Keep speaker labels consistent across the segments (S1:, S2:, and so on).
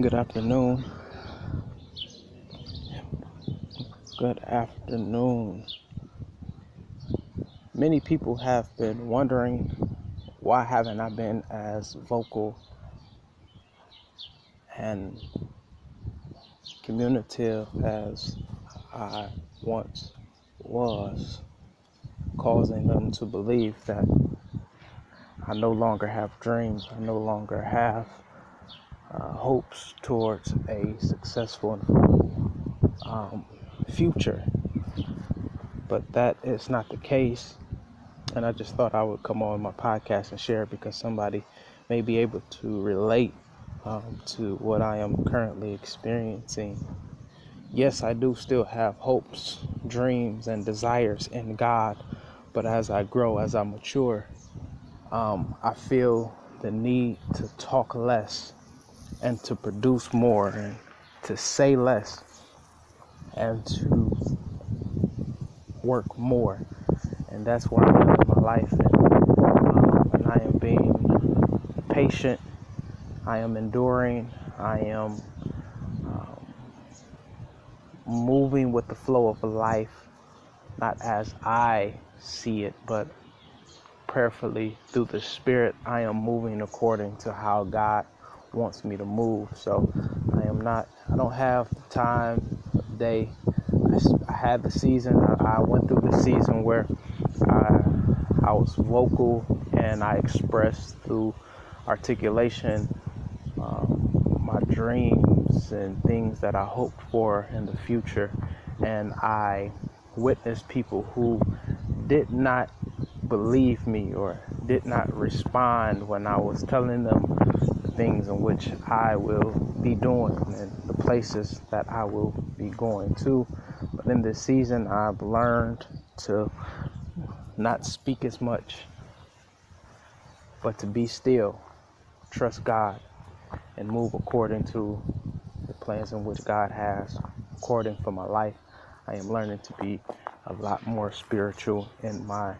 S1: Good afternoon. Good afternoon. Many people have been wondering why haven't I been as vocal and communicative as I once was, causing them to believe that I no longer have dreams, I no longer have uh, hopes towards a successful um, future. But that is not the case. And I just thought I would come on my podcast and share it because somebody may be able to relate um, to what I am currently experiencing. Yes, I do still have hopes, dreams, and desires in God, but as I grow, as I mature, um, I feel the need to talk less and to produce more and to say less and to work more. And that's where I'm in my life. And, um, and I am being patient. I am enduring. I am um, moving with the flow of life, not as I see it, but prayerfully through the Spirit. I am moving according to how God wants me to move. So I am not, I don't have the time day. I, I had the season, I, I, went through the season where I, I was vocal and I expressed through articulation um, my dreams and things that I hoped for in the future. And I witnessed people who did not believe me or did not respond when I was telling them the things in which I will be doing and the places that I will be going to. But in this season, I've learned to not speak as much, but to be still, trust God, and move according to the plans in which God has according for my life. I am learning to be a lot more spiritual in my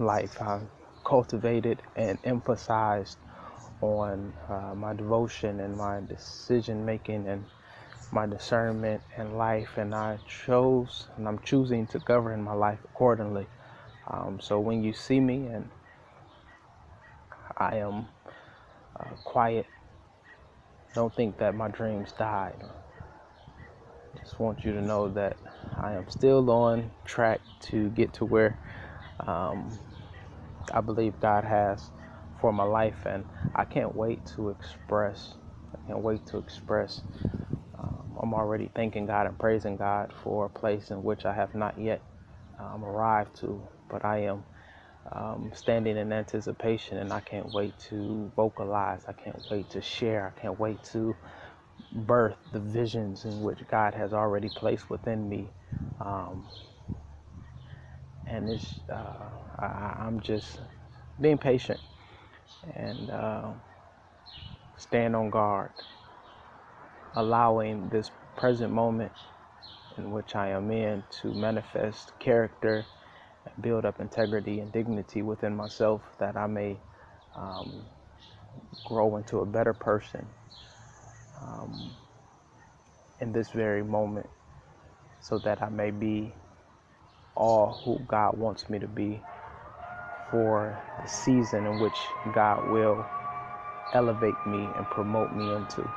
S1: life. I've cultivated and emphasized on uh, my devotion and my decision making and my discernment in life, and I chose and I'm choosing to govern my life accordingly. Um, so when you see me and I am uh, quiet, don't think that my dreams died. Just want you to know that I am still on track to get to where um, I believe God has for my life, and I can't wait to express. I can't wait to express. Um, I'm already thanking God and praising God for a place in which I have not yet um, arrived to, but I am um, standing in anticipation, and I can't wait to vocalize. I can't wait to share. I can't wait to birth the visions in which God has already placed within me. Um, and it's, uh, I, I'm just being patient and uh, stand on guard, allowing this present moment in which I am in to manifest character and build up integrity and dignity within myself that I may um, grow into a better person um, in this very moment so that I may be all who God wants me to be for the season in which God will elevate me and promote me into.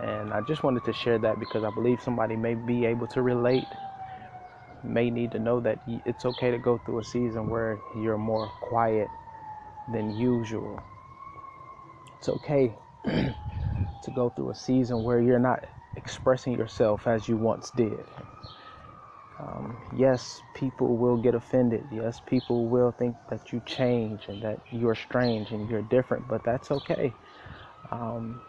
S1: And I just wanted to share that because I believe somebody may be able to relate, may need to know that it's okay to go through a season where you're more quiet than usual. It's okay to go through a season where you're not expressing yourself as you once did. Um, yes, people will get offended. Yes, people will think that you change and that you're strange and you're different, but that's okay. Um,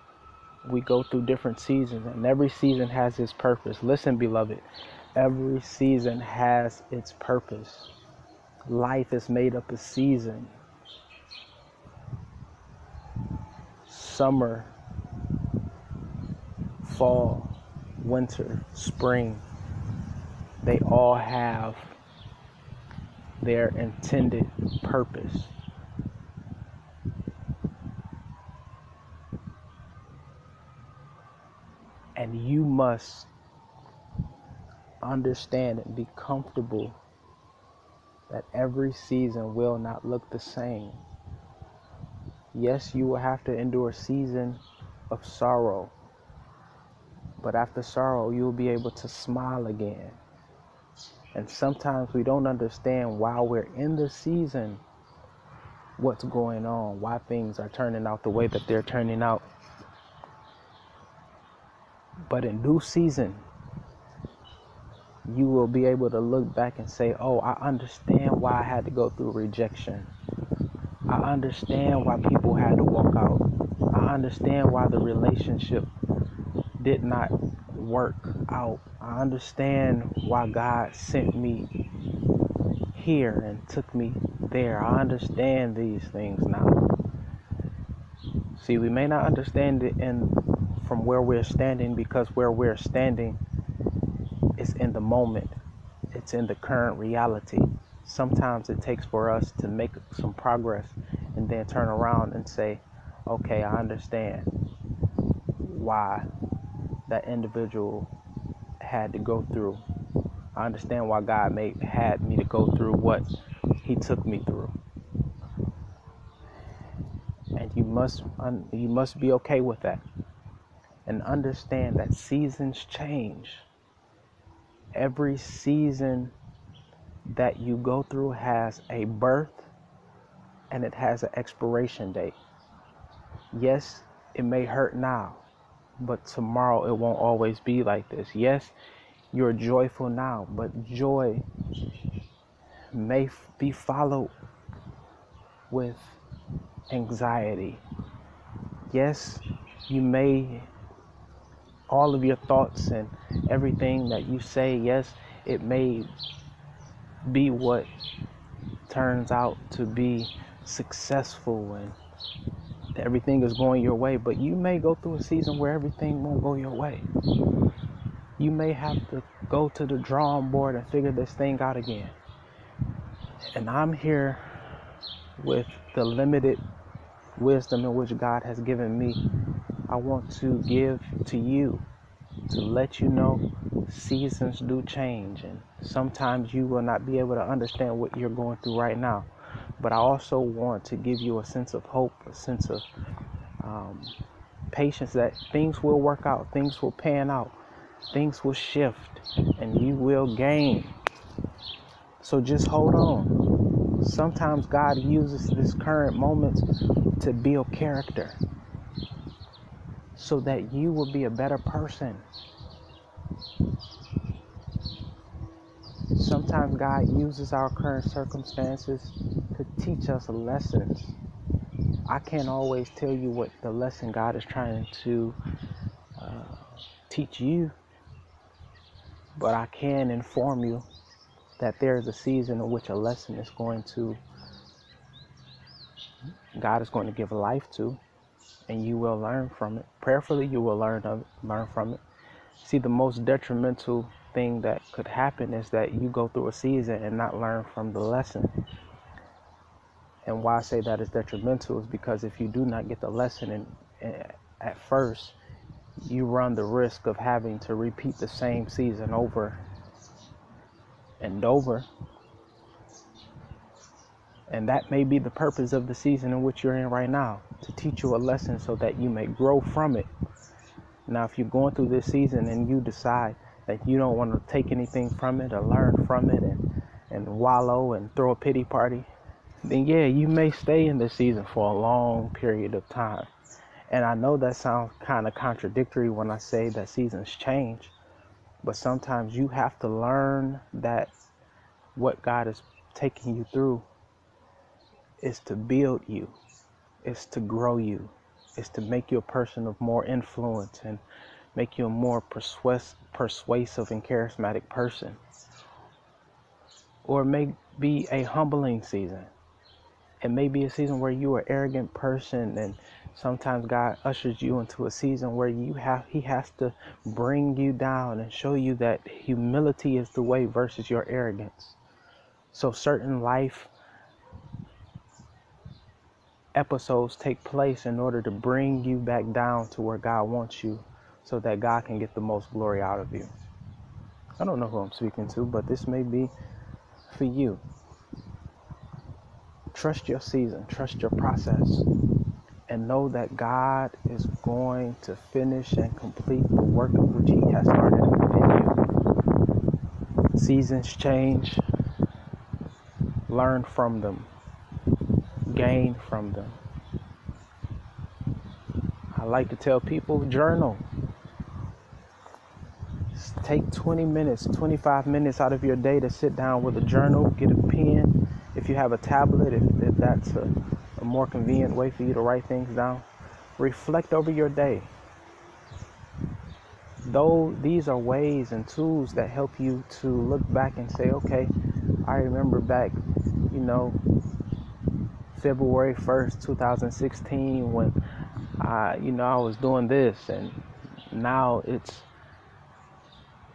S1: we go through different seasons, and every season has its purpose. Listen, beloved, every season has its purpose. Life is made up of seasons. Summer, fall, winter, spring, they all have their intended purpose. And you must understand and be comfortable that every season will not look the same. Yes, you will have to endure a season of sorrow, but after sorrow, you'll be able to smile again. And sometimes we don't understand why we're in the season what's going on, why things are turning out the way that they're turning out. But in due season, you will be able to look back and say, Oh, I understand why I had to go through rejection. I understand why people had to walk out. I understand why the relationship did not work out. I understand why God sent me here and took me there. I understand these things now. See, we may not understand it in from where we're standing because where we're standing is in the moment. It's in the current reality. Sometimes it takes for us to make some progress and then turn around and say, "Okay, I understand why that individual had to go through. I understand why God made had me to go through what He took me through." And you must you must be okay with that and understand that seasons change. Every season that you go through has a birth and it has an expiration date. Yes, it may hurt now, but tomorrow it won't always be like this. Yes, you're joyful now, but joy may be followed with anxiety. Yes, you may all of your thoughts and everything that you say, yes, it may be what turns out to be successful and everything is going your way, but you may go through a season where everything won't go your way. You may have to go to the drawing board and figure this thing out again. And I'm here with the limited wisdom in which God has given me I want to give to you to let you know seasons do change and sometimes you will not be able to understand what you're going through right now. But I also want to give you a sense of hope, a sense of um, patience that things will work out, things will pan out, things will shift, and you will gain. So just hold on. Sometimes God uses this current moment to build character so that you will be a better person. Sometimes God uses our current circumstances to teach us lessons. I can't always tell you what the lesson God is trying to uh, teach you, but I can inform you that there is a season in which a lesson is going to, God is going to give life to and you will learn from it. Prayerfully, you will learn of learn from it. See, the most detrimental thing that could happen is that you go through a season and not learn from the lesson. And why I say that is detrimental is because if you do not get the lesson in, in, at first, you run the risk of having to repeat the same season over and over and that may be the purpose of the season in which you're in right now to teach you a lesson so that you may grow from it. Now, if you're going through this season and you decide that you don't want to take anything from it or learn from it and, and wallow and throw a pity party, then yeah, you may stay in the season for a long period of time. And I know that sounds kind of contradictory when I say that seasons change, but sometimes you have to learn that what God is taking you through is to build you, is to grow you, is to make you a person of more influence and make you a more persuas- persuasive and charismatic person. Or it may be a humbling season. It may be a season where you are an arrogant person and sometimes God ushers you into a season where you have he has to bring you down and show you that humility is the way versus your arrogance. So certain life episodes take place in order to bring you back down to where God wants you so that God can get the most glory out of you. I don't know who I'm speaking to, but this may be for you. Trust your season, trust your process, and know that God is going to finish and complete the work of which He has started within you. Seasons change, learn from them, gain from them. I like to tell people journal. Take 20 minutes, 25 minutes out of your day to sit down with a journal, get a pen. If you have a tablet, if, if that's a, a more convenient way for you to write things down, reflect over your day. Though these are ways and tools that help you to look back and say, okay, I remember back, you know, February 1st, 2016, when I, you know, I was doing this, and now it's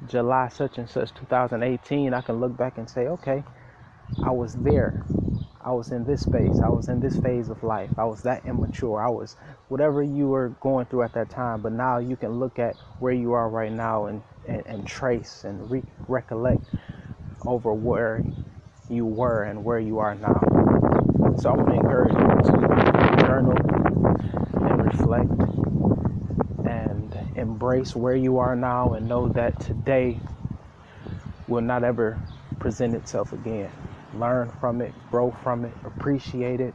S1: July such and such 2018, I can look back and say, okay, I was there. I was in this space. I was in this phase of life. I was that immature. I was whatever you were going through at that time. But now you can look at where you are right now and, and, and trace and re- recollect over where you were and where you are now. So I want to encourage you to journal and reflect and embrace where you are now and know that today will not ever present itself again. Learn from it, grow from it, appreciate it.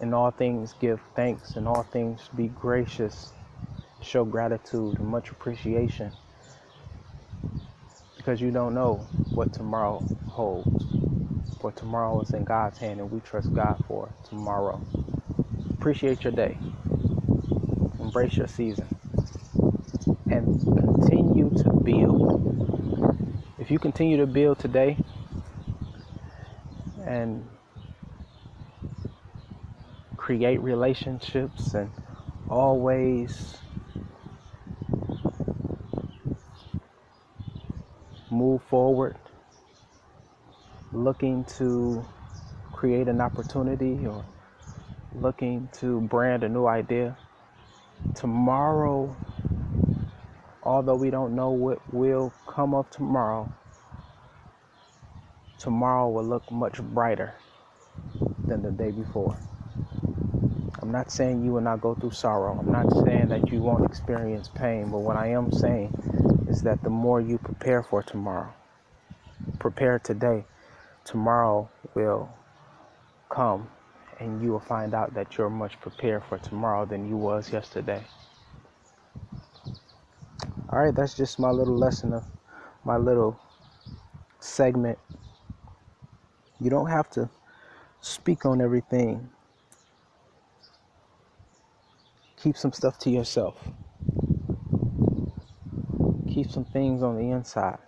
S1: In all things, give thanks. In all things, be gracious. Show gratitude and much appreciation. Because you don't know what tomorrow holds. For tomorrow is in God's hand, and we trust God for tomorrow. Appreciate your day. Embrace your season and continue to build. If you continue to build today and create relationships and always move forward, looking to create an opportunity or looking to brand a new idea, tomorrow although we don't know what will come of tomorrow, tomorrow will look much brighter than the day before. I'm not saying you will not go through sorrow. I'm not saying that you won't experience pain, but what I am saying is that the more you prepare for tomorrow, prepare today, tomorrow will come and you will find out that you're much prepared for tomorrow than you was yesterday. All right, that's just my little lesson of my little segment. You don't have to speak on everything. Keep some stuff to yourself. Keep some things on the inside.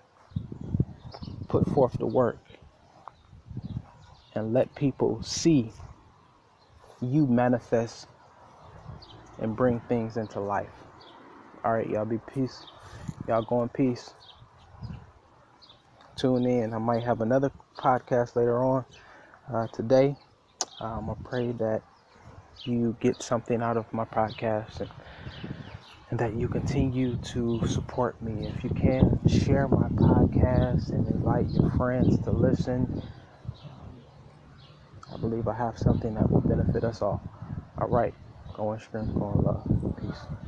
S1: Put forth the work. And let people see you manifest and bring things into life. All right, y'all be peace. Y'all go in peace. Tune in. I might have another podcast later on uh, today. Um, I pray that you get something out of my podcast and, and that you continue to support me. If you can, share my podcast and invite your friends to listen. I believe I have something that will benefit us all. All right. Go in strength, go in love. Peace.